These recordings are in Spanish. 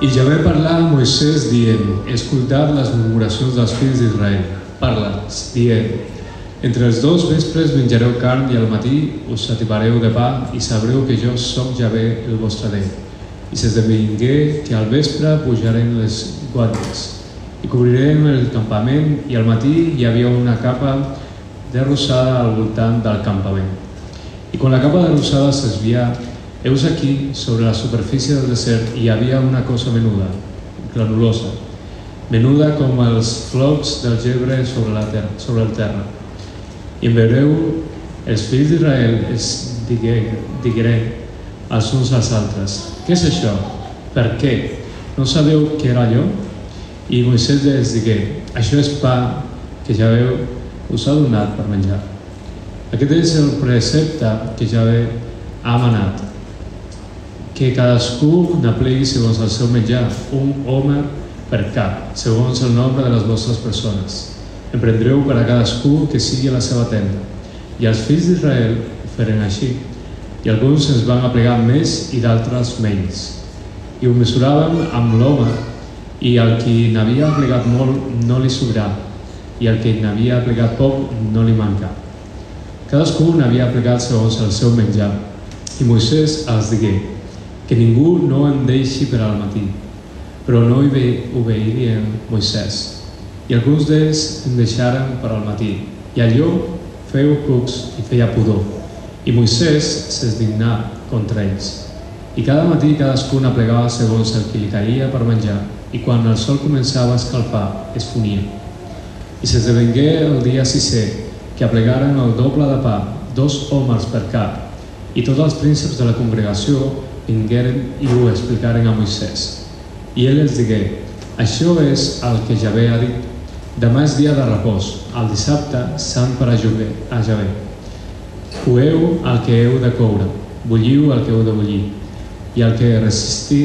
I ja ve parlar a Moisès dient, escoltad les murmuracions dels fills d'Israel, parla'ls, dient, entre els dos vespres menjareu carn i al matí us sativareu de pa i sabreu que jo sóc Javé el vostre Déu. I s'esdevingué que al vespre pujaren les guàrdies i cobrirem el campament i al matí hi havia una capa de rosada al voltant del campament. I quan la capa de rosada s'esvia, Heus aquí, sobre la superfície del desert, hi havia una cosa menuda, granulosa, menuda com els flocs del gebre sobre, la terra, sobre el terra. I en veureu, els fills d'Israel es digueren els uns als altres, què és això? Per què? No sabeu què era allò? I Moisès els digué, això és pa que ja veu us ha donat per menjar. Aquest és el precepte que ja ha manat que cadascú n'aplegui segons el seu menjar, un home per cap, segons el nombre de les vostres persones. Emprendreu per a cadascú que sigui a la seva tenda. I els fills d'Israel ho feren així, i alguns es van aplegar més i d'altres menys. I ho mesuraven amb l'home, i el qui n'havia aplegat molt no li sobrà, i el que n'havia aplegat poc no li manca. Cadascú n'havia aplegat segons el seu menjar, i Moisès els digué, que ningú no em deixi per al matí. Però no hi obeirien Moisès. I alguns d'ells em deixaren per al matí. I allò feu cucs i feia pudor. I Moisès s'esdignà contra ells. I cada matí cadascun aplegava segons el que li caia per menjar, i quan el sol començava a escalfar, es fonia. I s'esdevengué el dia sisè, que aplegaren el doble de pa, dos homes per cap, i tots els prínceps de la congregació vingueren i ho explicaren a Moisès. I ell els digué, això és el que Javé ha dit. Demà és dia de repòs, el dissabte sant per a Javé. A Javé. Coeu el que heu de coure, bulliu el que heu de bullir, i el que resisti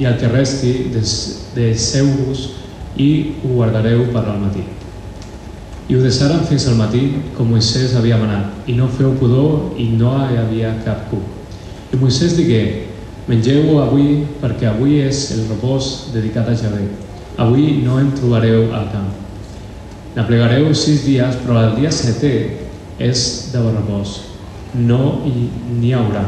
i el que resti de seu-vos i ho guardareu per al matí. I ho deixaren fins al matí, com Moisès havia manat, i no feu pudor i no hi havia cap cup. I Moisès digué, Mengeu avui perquè avui és el repòs dedicat a Javé. Avui no em trobareu al camp. N'aplegareu sis dies, però el dia setè és de repòs. No n'hi haurà.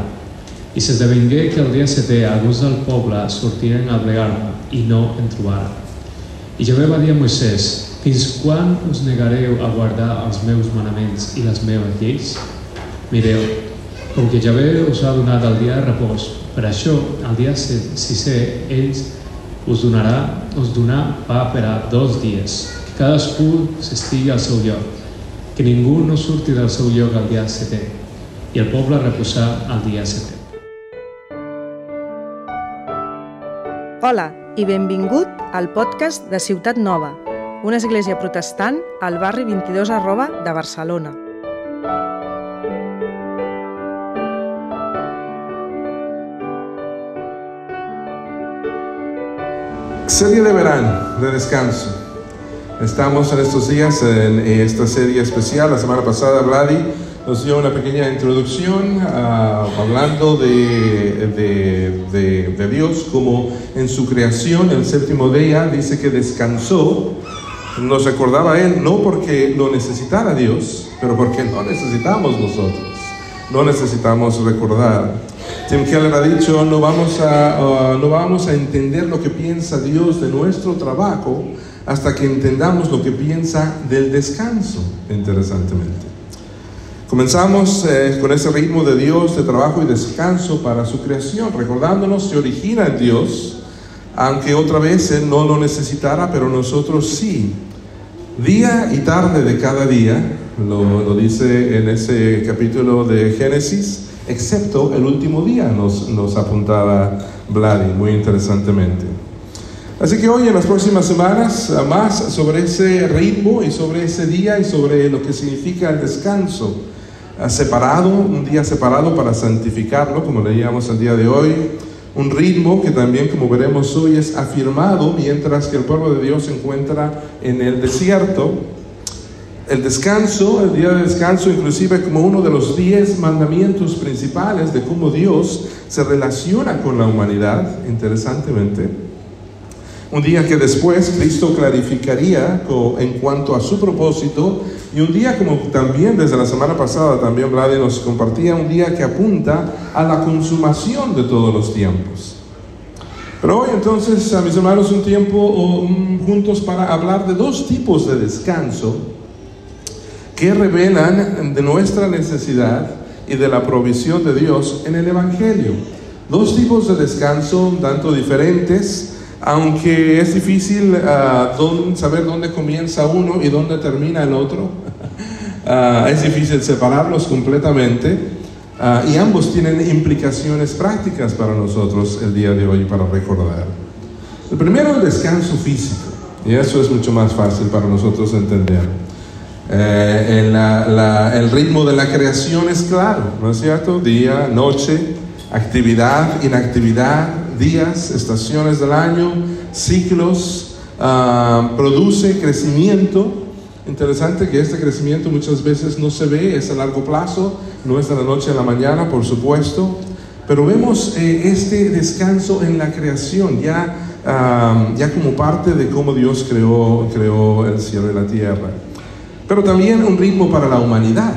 I s'esdevingué que el dia setè alguns del poble sortiren a plegar-me i no en trobaren. I Javé va dir a Moisès, fins quan us negareu a guardar els meus manaments i les meves lleis? Mireu, com que Javé us ha donat el dia de repòs, per això, el dia sisè, ells us donarà, us donà pa per a dos dies, que cadascú s'estigui al seu lloc, que ningú no surti del seu lloc el dia setè, i el poble reposar el dia setè. Hola i benvingut al podcast de Ciutat Nova, una església protestant al barri 22 arroba de Barcelona. Serie de verano, de descanso. Estamos en estos días en esta serie especial. La semana pasada Vladi nos dio una pequeña introducción uh, hablando de, de, de, de, Dios como en su creación, el séptimo día, dice que descansó. Nos recordaba él no porque lo necesitara Dios, pero porque no necesitamos nosotros. No necesitamos recordar. Tim Keller ha dicho, no vamos, a, uh, no vamos a entender lo que piensa Dios de nuestro trabajo hasta que entendamos lo que piensa del descanso, interesantemente. Comenzamos eh, con ese ritmo de Dios de trabajo y descanso para su creación, recordándonos que origina en Dios, aunque otra vez Él no lo necesitara, pero nosotros sí. Día y tarde de cada día, lo, lo dice en ese capítulo de Génesis, excepto el último día, nos, apuntaba Vladi muy interesantemente. Así que hoy en las próximas semanas más sobre ese ritmo y sobre ese día y sobre lo que significa el descanso separado, un día separado para santificarlo, como leíamos el día de hoy, un ritmo que también, como veremos hoy, es afirmado mientras que el pueblo de Dios se encuentra en el desierto el descanso, el día de descanso, inclusive como uno de los diez mandamientos principales de cómo Dios se relaciona con la humanidad, interesantemente. un día que después Cristo clarificaría en cuanto a su propósito y un día como también desde la semana pasada también Vladi nos compartía, un día que apunta a la consumación de todos los tiempos. Pero hoy entonces, a mis hermanos, un tiempo juntos para hablar de dos tipos de descanso que revelan de nuestra necesidad y de la provisión de Dios en el Evangelio. Dos tipos de descanso un tanto diferentes, aunque es difícil ah, saber dónde comienza uno y dónde termina el otro. Ah, es difícil separarlos completamente. Ah, y ambos tienen implicaciones prácticas para nosotros el día de hoy para recordar. El primero, el descanso físico, y eso es mucho más fácil para nosotros entender. Eh, el ritmo de la creación es claro, ¿no es cierto? Día, noche, actividad, inactividad, días, estaciones del año, ciclos, ah, produce crecimiento Interesante que este crecimiento muchas veces no se ve, es a largo plazo, no es de la noche a la mañana, por supuesto, pero vemos eh, este descanso en la creación, ya, ya como parte de cómo Dios creó, creó el cielo y la tierra. Pero también un ritmo para la humanidad,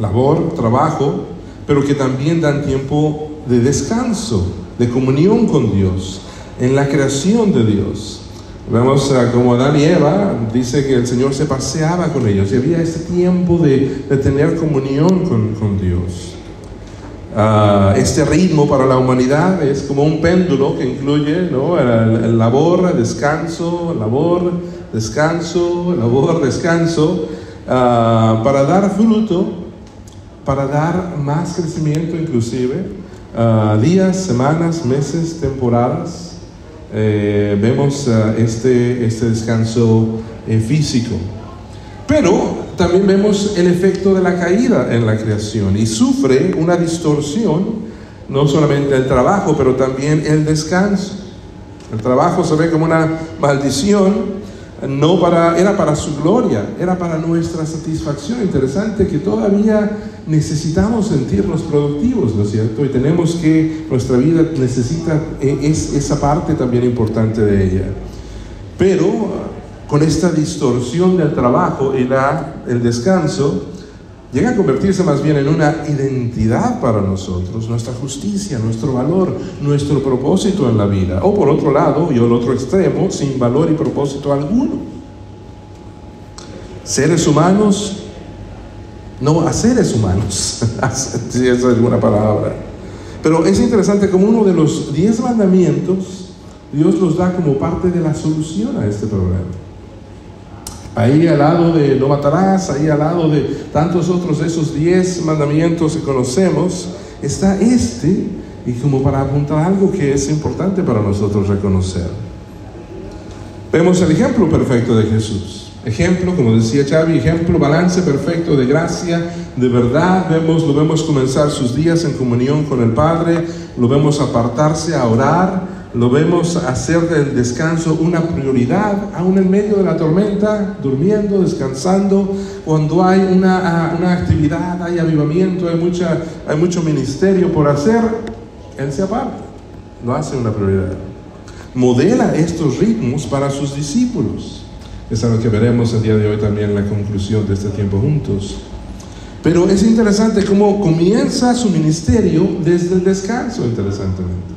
labor, trabajo, pero que también dan tiempo de descanso, de comunión con Dios, en la creación de Dios. Vemos como Adán y Eva, dice que el Señor se paseaba con ellos y había ese tiempo de, tener comunión con, Dios. Ah, este ritmo para la humanidad es como un péndulo que incluye ¿no? el, labor, descanso, labor, descanso, labor, descanso, ah, para dar fruto, para dar más crecimiento inclusive, ah, días, semanas, meses, temporadas. Eh, vemos eh, este, este descanso eh, físico. Pero también vemos el efecto de la caída en la creación y sufre una distorsión, no solamente el trabajo, pero también el descanso. El trabajo se ve como una maldición no para, era para su gloria, era para nuestra satisfacción. Interesante que todavía necesitamos sentirnos productivos, ¿no es cierto? Y tenemos que, nuestra vida necesita e, es, esa parte también importante de ella. Pero con esta distorsión del trabajo y la, el descanso, llega a convertirse más bien en una identidad para nosotros, nuestra justicia, nuestro valor, nuestro propósito en la vida. O por otro lado, y el otro extremo, sin valor y propósito alguno. Seres humanos, no a seres humanos, si esa es alguna palabra. Pero es interesante como uno de los diez mandamientos, Dios los da como parte de la solución a este problema. Ahí al lado de no matarás, ahí al lado de tantos otros de esos diez mandamientos que conocemos, está este, y como para apuntar algo que es importante para nosotros reconocer. Vemos el ejemplo perfecto de Jesús. Ejemplo, como decía Xavi, ejemplo, balance perfecto de gracia, de verdad. Vemos, lo vemos comenzar sus días en comunión con el Padre, lo vemos apartarse a orar, lo vemos hacer del descanso una prioridad, aún en medio de la tormenta, durmiendo, descansando, cuando hay una, una actividad, hay avivamiento, hay, mucha, hay mucho ministerio por hacer, Él se aparta, lo hace una prioridad. Modela estos ritmos para sus discípulos. Es algo que veremos el día de hoy también en la conclusión de este tiempo juntos. Pero es interesante cómo comienza su ministerio desde el descanso, interesantemente.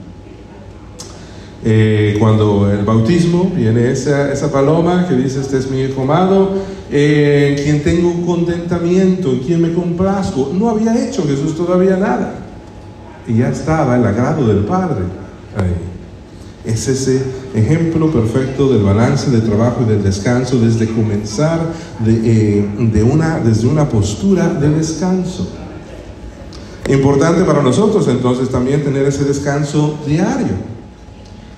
Eh, cuando el bautismo viene esa, esa, paloma que dice, este es mi hijo amado, eh, en quien tengo contentamiento, en quien me complazco. No había hecho Jesús todavía nada. Y ya estaba el agrado del Padre ahí. Es ese ejemplo perfecto del balance de trabajo y del descanso desde comenzar de, eh, de una, desde una postura de descanso. Importante para nosotros entonces también tener ese descanso diario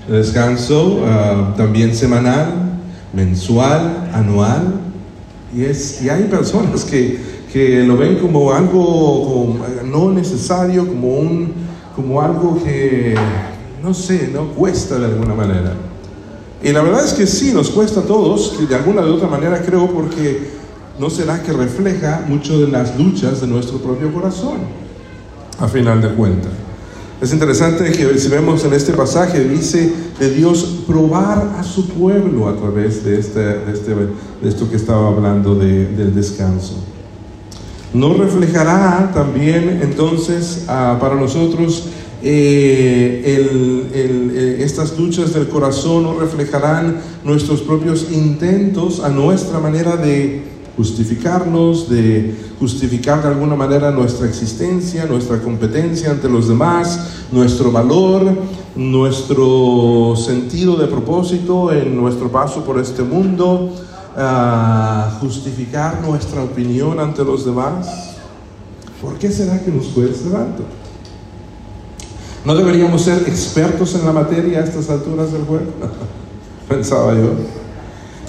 descanso ah, también semanal, mensual, anual. Y, es, y hay personas que, que lo ven como algo no necesario, como, un, como algo que, no sé, no cuesta de alguna manera. Y la verdad es que sí, nos cuesta a todos, de alguna de otra manera creo, porque no será que refleja mucho de las luchas de nuestro propio corazón, a final de cuentas. Es interesante que si vemos en este pasaje, dice de Dios probar a su pueblo a través de, este, de, este, esto que estaba hablando de, del descanso. ¿No reflejará también entonces ah, para nosotros eh, eh, estas luchas del corazón? ¿No reflejarán nuestros propios intentos a nuestra manera de justificarnos, de justificar de alguna manera nuestra existencia, nuestra competencia ante los demás, nuestro valor, nuestro sentido de propósito en nuestro paso por este mundo, uh, justificar nuestra opinión ante los demás. ¿Por qué será que nos cuesta tanto? ¿No deberíamos ser expertos en la materia a estas alturas del juego? Pensaba yo.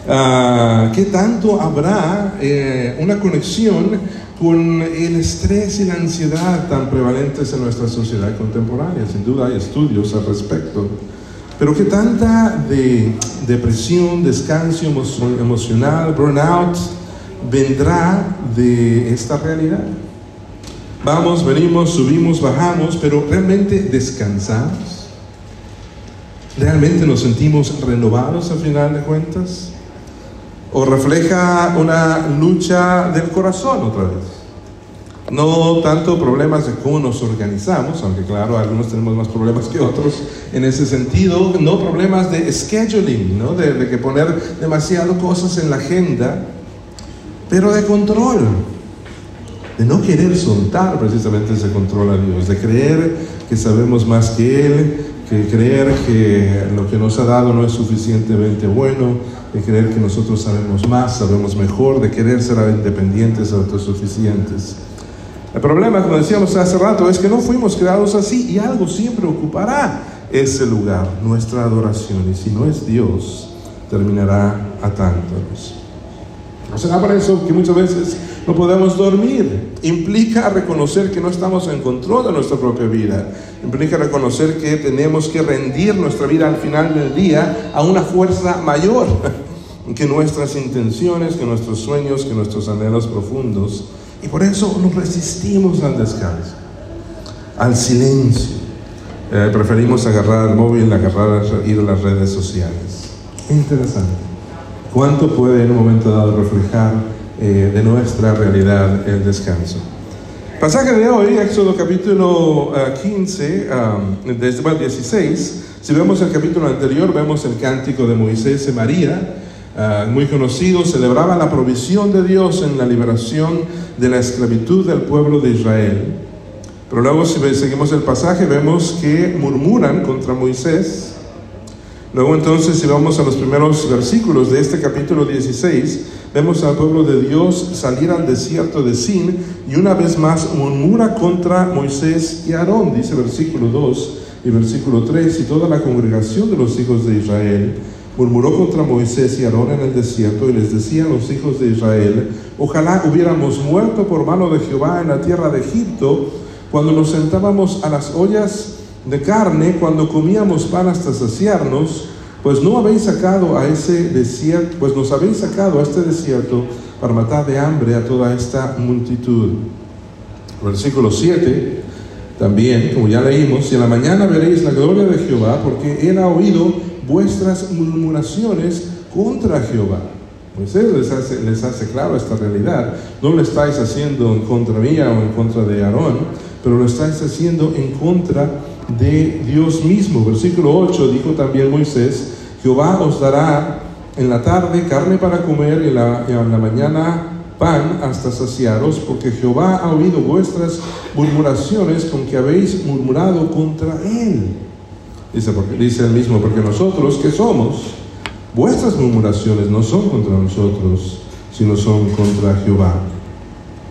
Uh, ¿Qué tanto habrá eh, una conexión con el estrés y la ansiedad tan prevalentes en nuestra sociedad contemporánea? Sin duda hay estudios al respecto. Pero ¿qué tanta de depresión, descanso emocional, burnout vendrá de esta realidad? Vamos, venimos, subimos, bajamos, pero ¿realmente descansamos? ¿Realmente nos sentimos renovados al final de cuentas? ¿O refleja una lucha del corazón otra vez? No tanto problemas de cómo nos organizamos, aunque claro, algunos tenemos más problemas que otros en ese sentido, no problemas de scheduling, ¿no? de, que poner demasiado cosas en la agenda, pero de control, de no querer soltar precisamente ese control a Dios, de creer que sabemos más que Él, que creer que lo que nos ha dado no es suficientemente bueno, de creer que nosotros sabemos más, sabemos mejor, de querer ser independientes, autosuficientes. El problema, como decíamos hace rato, es que no fuimos creados así y algo siempre ocupará ese lugar, nuestra adoración. Y si no es Dios, terminará atándonos. O sea, por eso que muchas veces no podemos dormir. Implica reconocer que no estamos en control de nuestra propia vida. Implica reconocer que tenemos que rendir nuestra vida al final del día a una fuerza mayor que nuestras intenciones, que nuestros sueños, que nuestros anhelos profundos. Y por eso nos resistimos al descanso, al silencio. Eh, preferimos agarrar el móvil, agarrar, ir a las redes sociales. Interesante. ¿Cuánto puede en un momento dado reflejar eh, de nuestra realidad el descanso? Pasaje de hoy, Éxodo capítulo uh, 15, um, desde el 16. Si vemos el capítulo anterior, vemos el cántico de Moisés y María. Uh, muy conocido, celebraba la provisión de Dios en la liberación de la esclavitud del pueblo de Israel. Pero luego si seguimos el pasaje vemos que murmuran contra Moisés. Luego entonces si vamos a los primeros versículos de este capítulo 16, vemos al pueblo de Dios salir al desierto de Sin y una vez más murmura contra Moisés y Aarón, dice versículo 2 y versículo 3, y toda la congregación de los hijos de Israel murmuró contra Moisés y Aarón en el desierto y les decía a los hijos de Israel, ojalá hubiéramos muerto por mano de Jehová en la tierra de Egipto, cuando nos sentábamos a las ollas de carne, cuando comíamos pan hasta saciarnos, pues no habéis sacado a ese desierto, pues nos habéis sacado a este desierto para matar de hambre a toda esta multitud. Versículo 7, también, como ya leímos, y en la mañana veréis la gloria de Jehová, porque él ha oído vuestras murmuraciones contra Jehová. Moisés les hace, les hace claro esta realidad. No lo estáis haciendo en contra mía o en contra de Aarón, pero lo estáis haciendo en contra de Dios mismo. Versículo 8 dijo también Moisés, Jehová os dará en la tarde carne para comer y en la, mañana pan hasta saciaros, porque Jehová ha oído vuestras murmuraciones con que habéis murmurado contra él. Dice, dice el mismo, porque nosotros que somos, vuestras murmuraciones no son contra nosotros, sino son contra Jehová.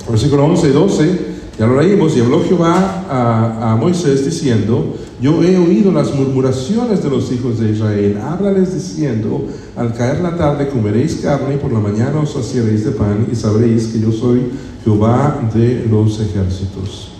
Versículo 11 y 12, ya lo leímos, y habló Jehová a, a, Moisés diciendo, yo he oído las murmuraciones de los hijos de Israel, háblales diciendo, al caer la tarde comeréis carne, y por la mañana os saciaréis de pan, y sabréis que yo soy Jehová de los ejércitos.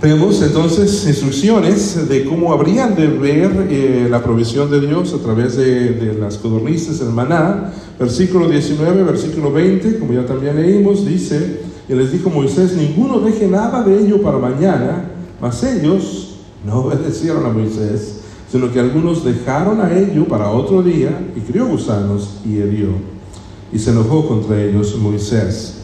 Vemos entonces instrucciones de cómo habrían de ver eh, la provisión de Dios a través de, de, las codornices, el maná. Versículo 19, versículo 20, como ya también leímos, dice, y les dijo Moisés, ninguno deje nada de ello para mañana, Mas ellos no obedecieron a Moisés, sino que algunos dejaron a ello para otro día y crió gusanos y herió. Y se enojó contra ellos Moisés.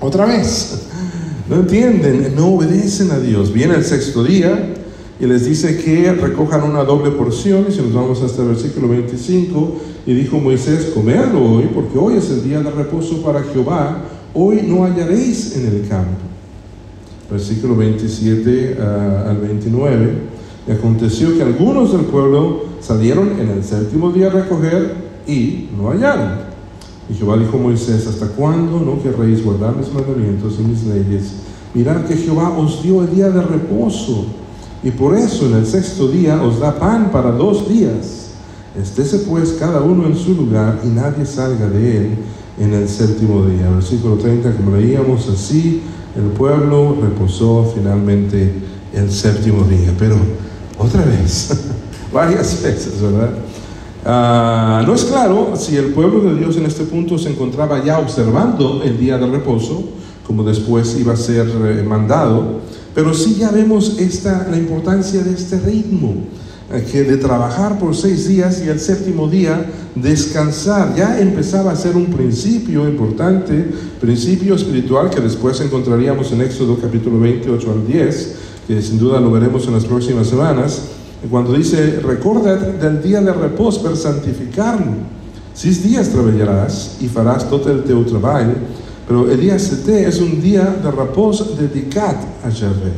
Otra vez, no entienden, no obedecen a Dios. Viene el sexto día y les dice que recojan una doble porción. Y si nos vamos hasta el versículo 25, y dijo Moisés, comerlo hoy, porque hoy es el día de reposo para Jehová, hoy no hallaréis en el campo. Versículo 27 ah, al 29. Y aconteció que algunos del pueblo salieron en el séptimo día a recoger y no hallaron. Y Jehová dijo a Moisés, ¿hasta cuándo no querréis guardar mis mandamientos y mis leyes? Mirad que Jehová os dio el día de reposo, y por eso en el sexto día os da pan para dos días. Estése pues cada uno en su lugar y nadie salga de él en el séptimo día. Versículo 30, como leíamos así, el pueblo reposó finalmente el séptimo día. Pero otra vez, varias veces, ¿verdad? Ah, no es claro si el pueblo de Dios en este punto se encontraba ya observando el día de reposo, como después iba a ser eh, mandado, pero sí ya vemos esta, la importancia de este ritmo, que de trabajar por seis días y el séptimo día descansar, ya empezaba a ser un principio importante, principio espiritual que después encontraríamos en Éxodo capítulo 28 al 10, que sin duda lo veremos en las próximas semanas cuando dice, recuerda del día de reposo per santificarlo. Seis días trabajarás y farás todo el teu trabajo, pero el día 7 es un día de reposo dedicado a Yahvé.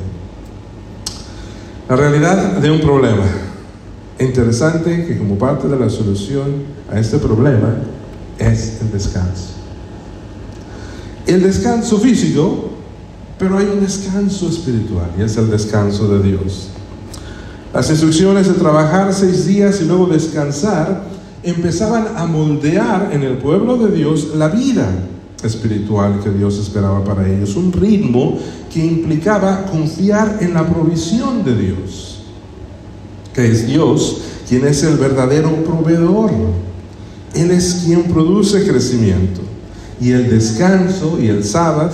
La realidad de un problema. Interesante que como parte de la solución a este problema es el descanso. El descanso físico, pero hay un descanso espiritual y es el descanso de Dios. Las instrucciones de trabajar seis días y luego descansar empezaban a moldear en el pueblo de Dios la vida espiritual que Dios esperaba para ellos. Un ritmo que implicaba confiar en la provisión de Dios, que es Dios quien es el verdadero proveedor. Él es quien produce crecimiento. Y el descanso y el sábado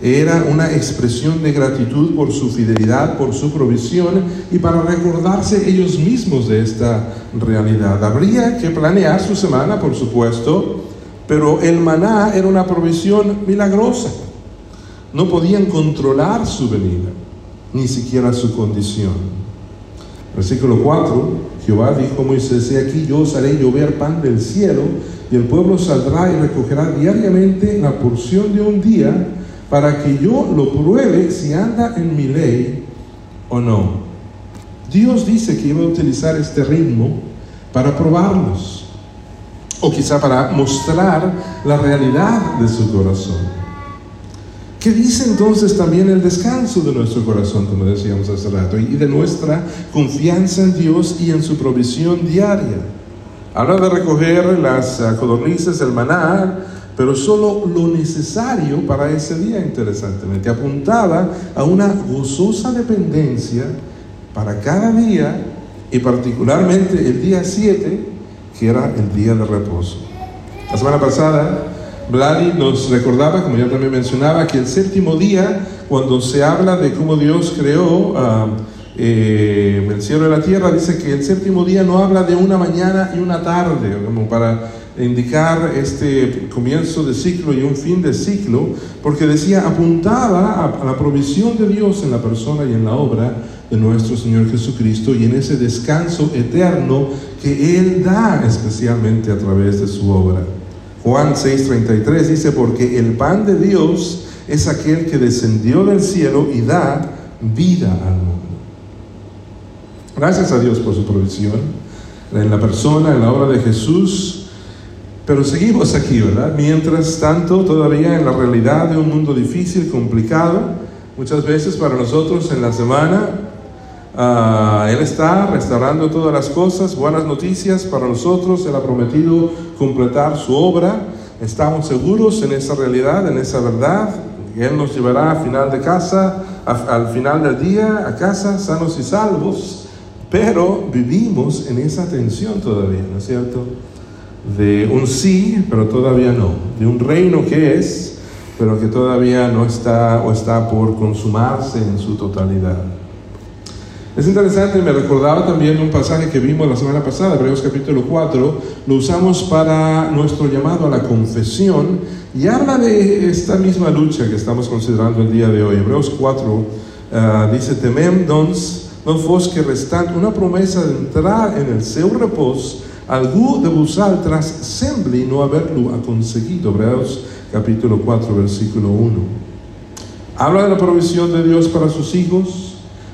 era una expresión de gratitud por su fidelidad, por su provisión y para recordarse ellos mismos de esta realidad. Habría que planear su semana, por supuesto, pero el maná era una provisión milagrosa. No podían controlar su venida, ni siquiera su condición. Versículo 4, Jehová dijo a Moisés, aquí yo os haré llover pan del cielo, y el pueblo saldrá y recogerá diariamente la porción de un día, para que yo lo pruebe si anda en mi ley o no. Dios dice que iba a utilizar este ritmo para probarlos, o quizá para mostrar la realidad de su corazón. ¿Qué dice entonces también el descanso de nuestro corazón, como decíamos hace rato, y de nuestra confianza en Dios y en su provisión diaria? Habla de recoger las codornices, el maná, pero solo lo necesario para ese día, interesantemente. Apuntaba a una gozosa dependencia para cada día y particularmente el día 7, que era el día de reposo. La semana pasada, Vladi nos recordaba, como ya también mencionaba, que el séptimo día, cuando se habla de cómo Dios creó uh, eh, el cielo y la tierra, dice que el séptimo día no habla de una mañana y una tarde, como para indicar este comienzo de ciclo y un fin de ciclo, porque decía, apuntaba a, la provisión de Dios en la persona y en la obra de nuestro Señor Jesucristo y en ese descanso eterno que Él da especialmente a través de su obra. Juan 6:33 dice, porque el pan de Dios es aquel que descendió del cielo y da vida al mundo. Gracias a Dios por su provisión en la persona, en la obra de Jesús, pero seguimos aquí, ¿verdad? Mientras tanto, todavía en la realidad de un mundo difícil, complicado, muchas veces para nosotros en la semana, uh, Él está restaurando todas las cosas, buenas noticias para nosotros, Él ha prometido completar su obra, estamos seguros en esa realidad, en esa verdad, Él nos llevará al final de casa, al final del día, a casa, sanos y salvos, pero vivimos en esa tensión todavía, ¿no es cierto? de un sí, pero todavía no, de un reino que es, pero que todavía no está o está por consumarse en su totalidad. Es interesante, me recordaba también un pasaje que vimos la semana pasada, Hebreos capítulo 4, lo usamos para nuestro llamado a la confesión y habla de esta misma lucha que estamos considerando el día de hoy. Hebreos 4 ah, dice, temem dons, no fos que restant una promesa de entrar en el seu repos, algú de vosaltres sembli no haberlo conseguido. Hebreos capítulo 4, versículo 1. Habla de la provisión de Dios para sus hijos,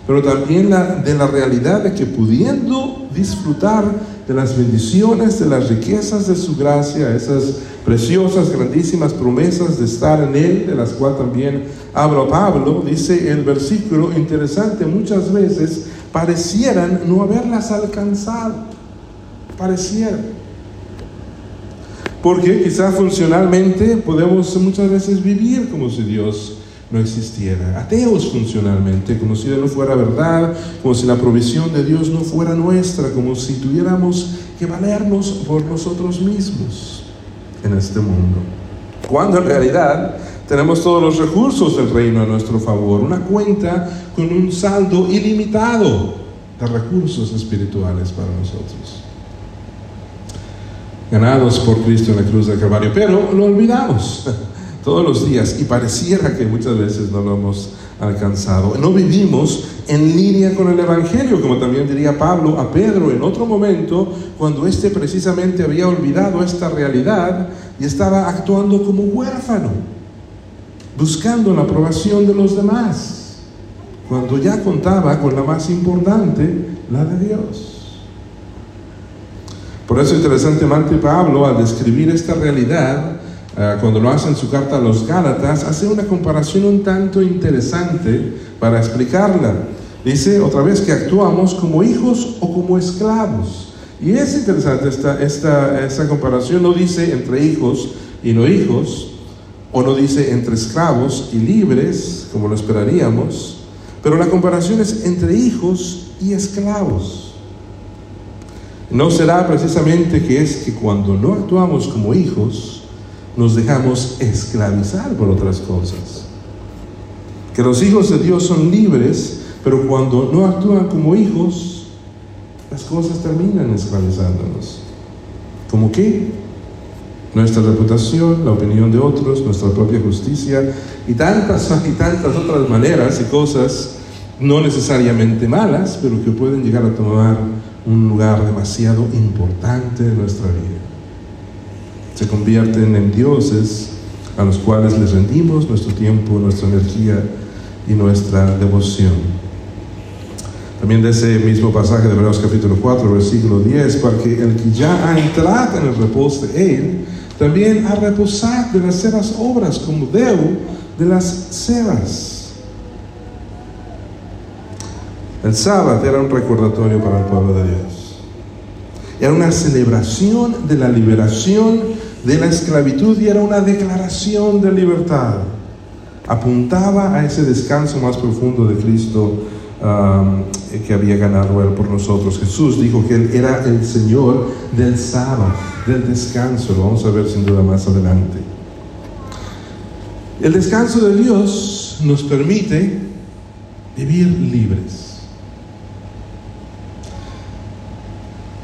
pero también la, de la realidad de que pudiendo disfrutar de las bendiciones, de las riquezas de su gracia, esas preciosas, grandísimas promesas de estar en Él, de las cuales también habla Pablo, dice el versículo interesante, muchas veces parecieran no haberlas alcanzado, parecieran. Porque quizá funcionalmente podemos muchas veces vivir como si Dios no existiera. Ateos funcionalmente, como si no fuera verdad, como si la provisión de Dios no fuera nuestra, como si tuviéramos que valernos por nosotros mismos en este mundo. Cuando en realidad tenemos todos los recursos del reino a nuestro favor, una cuenta con un saldo ilimitado de recursos espirituales para nosotros. Ganados por Cristo en la cruz del Calvario, pero lo olvidamos todos los días y pareciera que muchas veces no lo hemos alcanzado. No vivimos en línea con el Evangelio, como también diría Pablo a Pedro en otro momento, cuando éste precisamente había olvidado esta realidad y estaba actuando como huérfano, buscando la aprobación de los demás, cuando ya contaba con la más importante, la de Dios. Por eso interesantemente Pablo, al describir esta realidad, eh, cuando lo hace en su carta a los Gálatas, hace una comparación un tanto interesante para explicarla. Dice otra vez que actuamos como hijos o como esclavos. Y es interesante esta, esta, esta comparación, no dice entre hijos y no hijos, o no dice entre esclavos y libres, como lo esperaríamos, pero la comparación es entre hijos y esclavos. No será precisamente que es que cuando no actuamos como hijos, nos dejamos esclavizar por otras cosas. Que los hijos de Dios son libres, pero cuando no actúan como hijos, las cosas terminan esclavizándonos. ¿Como qué? Nuestra reputación, la opinión de otros, nuestra propia justicia y tantas y tantas otras maneras y cosas no necesariamente malas, pero que pueden llegar a tomar un lugar demasiado importante en nuestra vida se convierten en dioses a los cuales les rendimos nuestro tiempo, nuestra energía y nuestra devoción. También de ese mismo pasaje de Hebreos capítulo 4, versículo 10, porque el que ya ha entrado en el reposo de Él, también ha reposado de las seras obras como debo de las seras. El sábado era un recordatorio para el pueblo de Dios. Era una celebración de la liberación de la esclavitud y era una declaración de libertad. Apuntaba a ese descanso más profundo de Cristo um, que había ganado Él por nosotros. Jesús dijo que Él era el Señor del sábado, del descanso. Lo vamos a ver sin duda más adelante. El descanso de Dios nos permite vivir libres.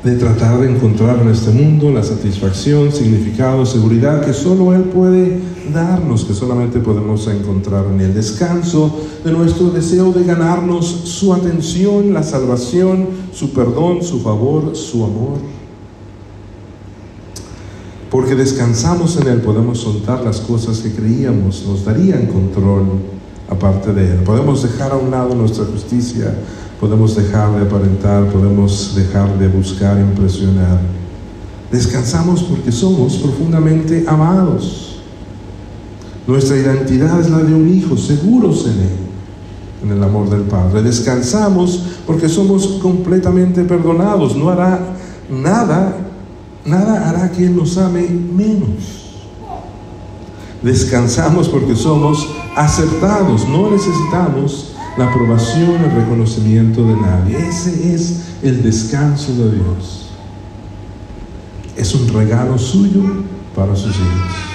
De tratar de encontrar en este mundo la satisfacción, significado, seguridad que solo Él puede darnos, que solamente podemos encontrar en el descanso de nuestro deseo de ganarnos su atención, la salvación, su perdón, su favor, su amor. Porque descansamos en Él, podemos soltar las cosas que creíamos nos darían control aparte de Él. Podemos dejar a un lado nuestra justicia, podemos dejar de aparentar, podemos dejar de buscar impresionar. Descansamos porque somos profundamente amados. Nuestra identidad es la de un hijo, seguros en él, en el amor del Padre. Descansamos porque somos completamente perdonados. No hará nada, nada hará que Él nos ame menos. Descansamos porque somos aceptados. No necesitamos la aprobación, el reconocimiento de nadie. Ese es el descanso de Dios. Es un regalo suyo para sus hijos.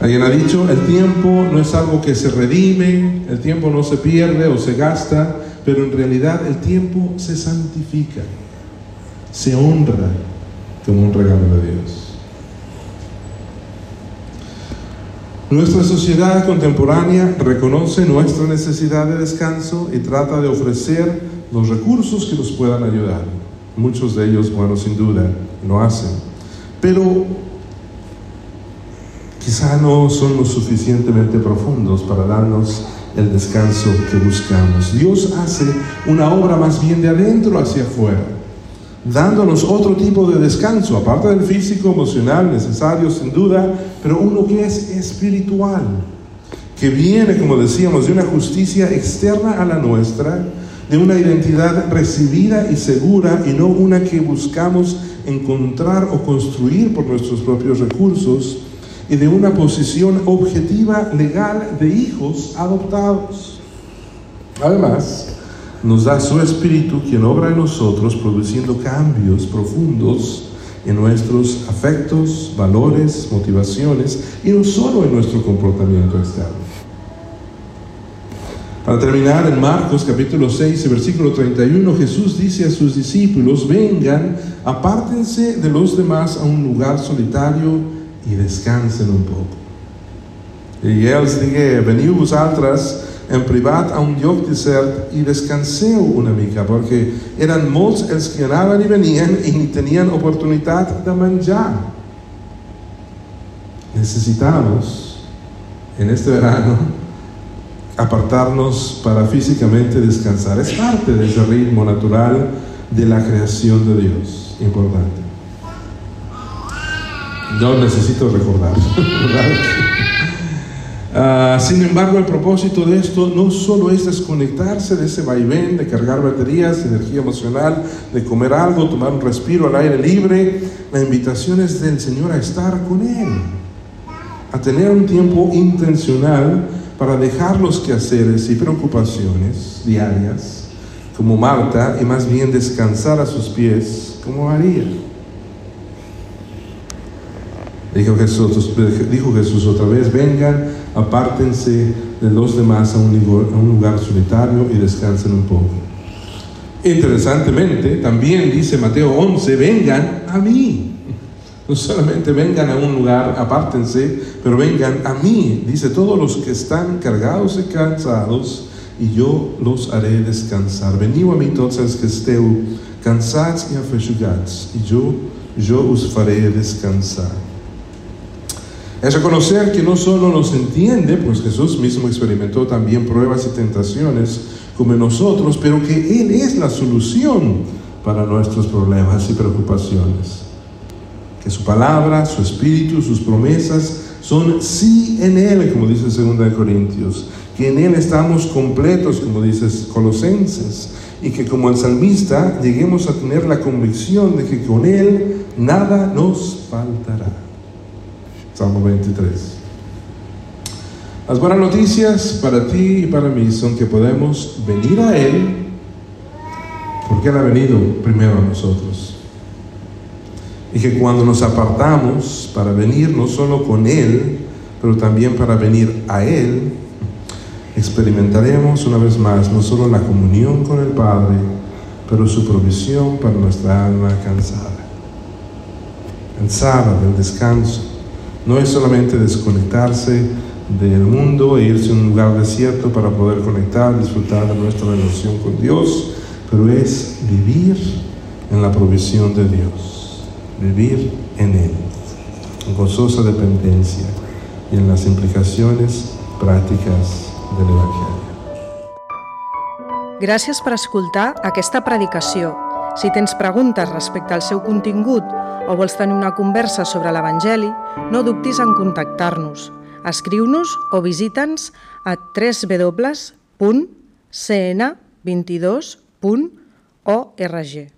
Alguien ha dicho, el tiempo no es algo que se redime, el tiempo no se pierde o se gasta, pero en realidad el tiempo se santifica, se honra como un regalo de Dios. Nuestra sociedad contemporánea reconoce nuestra necesidad de descanso y trata de ofrecer los recursos que nos puedan ayudar. Muchos de ellos, bueno, sin duda, lo hacen. Pero quizá no son lo suficientemente profundos para darnos el descanso que buscamos. Dios hace una obra más bien de adentro hacia afuera, dándonos otro tipo de descanso, aparte del físico, emocional, necesario sin duda, pero uno que es espiritual, que viene, como decíamos, de una justicia externa a la nuestra, de una identidad recibida y segura y no una que buscamos encontrar o construir por nuestros propios recursos, y de una posición objetiva legal de hijos adoptados. Además, nos da su Espíritu quien obra en nosotros produciendo cambios profundos en nuestros afectos, valores, motivaciones y no solo en nuestro comportamiento externo. Para terminar, en Marcos capítulo 6, versículo 31, Jesús dice a sus discípulos, vengan, apártense de los demás a un lugar solitario y descansen un poco. Y él dice, veniu vosaltres en privat a un lloc desert i descanseu una mica, perquè eren molts els que anaven i venien i ni tenien oportunitat de menjar. Necesitamos en este verano apartarnos para físicamente descansar. Es parte de ese ritmo natural de la creación de Dios. Importante. Yo necesito recordar. Uh, sin embargo, el propósito de esto no solo es desconectarse de ese vaivén, de cargar baterías, energía emocional, de comer algo, tomar un respiro al aire libre. La invitación es del Señor a estar con Él, a tener un tiempo intencional para dejar los quehaceres y preocupaciones diarias, como Marta, y más bien descansar a sus pies, como María. Dijo Jesús, dijo Jesús otra vez, vengan, apártense de los demás a un, lugar, solitario y descansen un poco. Interesantemente, también dice Mateo 11, vengan a mí. No solamente vengan a un lugar, apártense, pero vengan a mí. Dice, todos los que están cargados y cansados, y yo los haré descansar. Veniu a mí todos los que esteu cansados y afeixugats, y yo, yo os faré descansar. Es reconocer que no solo nos entiende, pues Jesús mismo experimentó también pruebas y tentaciones como nosotros, pero que Él es la solución para nuestros problemas y preocupaciones. Que su palabra, su espíritu, sus promesas son sí en Él, como dice 2 Corintios. Que en Él estamos completos, como dice Colosenses. Y que como el salmista lleguemos a tener la convicción de que con Él nada nos faltará. Salmo 23. Las buenas noticias para ti y para mí son que podemos venir a Él porque Él ha venido primero a nosotros. Y que cuando nos apartamos para venir no solo con Él, pero también para venir a Él, experimentaremos una vez más no solo la comunión con el Padre, pero su provisión para nuestra alma cansada. Cansada del descanso no es solamente desconectarse del mundo e irse a un lugar desierto para poder conectar, disfrutar de nuestra relación con Dios, pero es vivir en la provisión de Dios, vivir en Él, en gozosa dependencia y en las implicaciones prácticas del Evangelio. Gràcies per escoltar aquesta predicació. Si tens preguntes respecte al seu contingut o vols tenir una conversa sobre l'Evangeli, no dubtis en contactar-nos. Escriu-nos o visita'ns a www.cn22.org.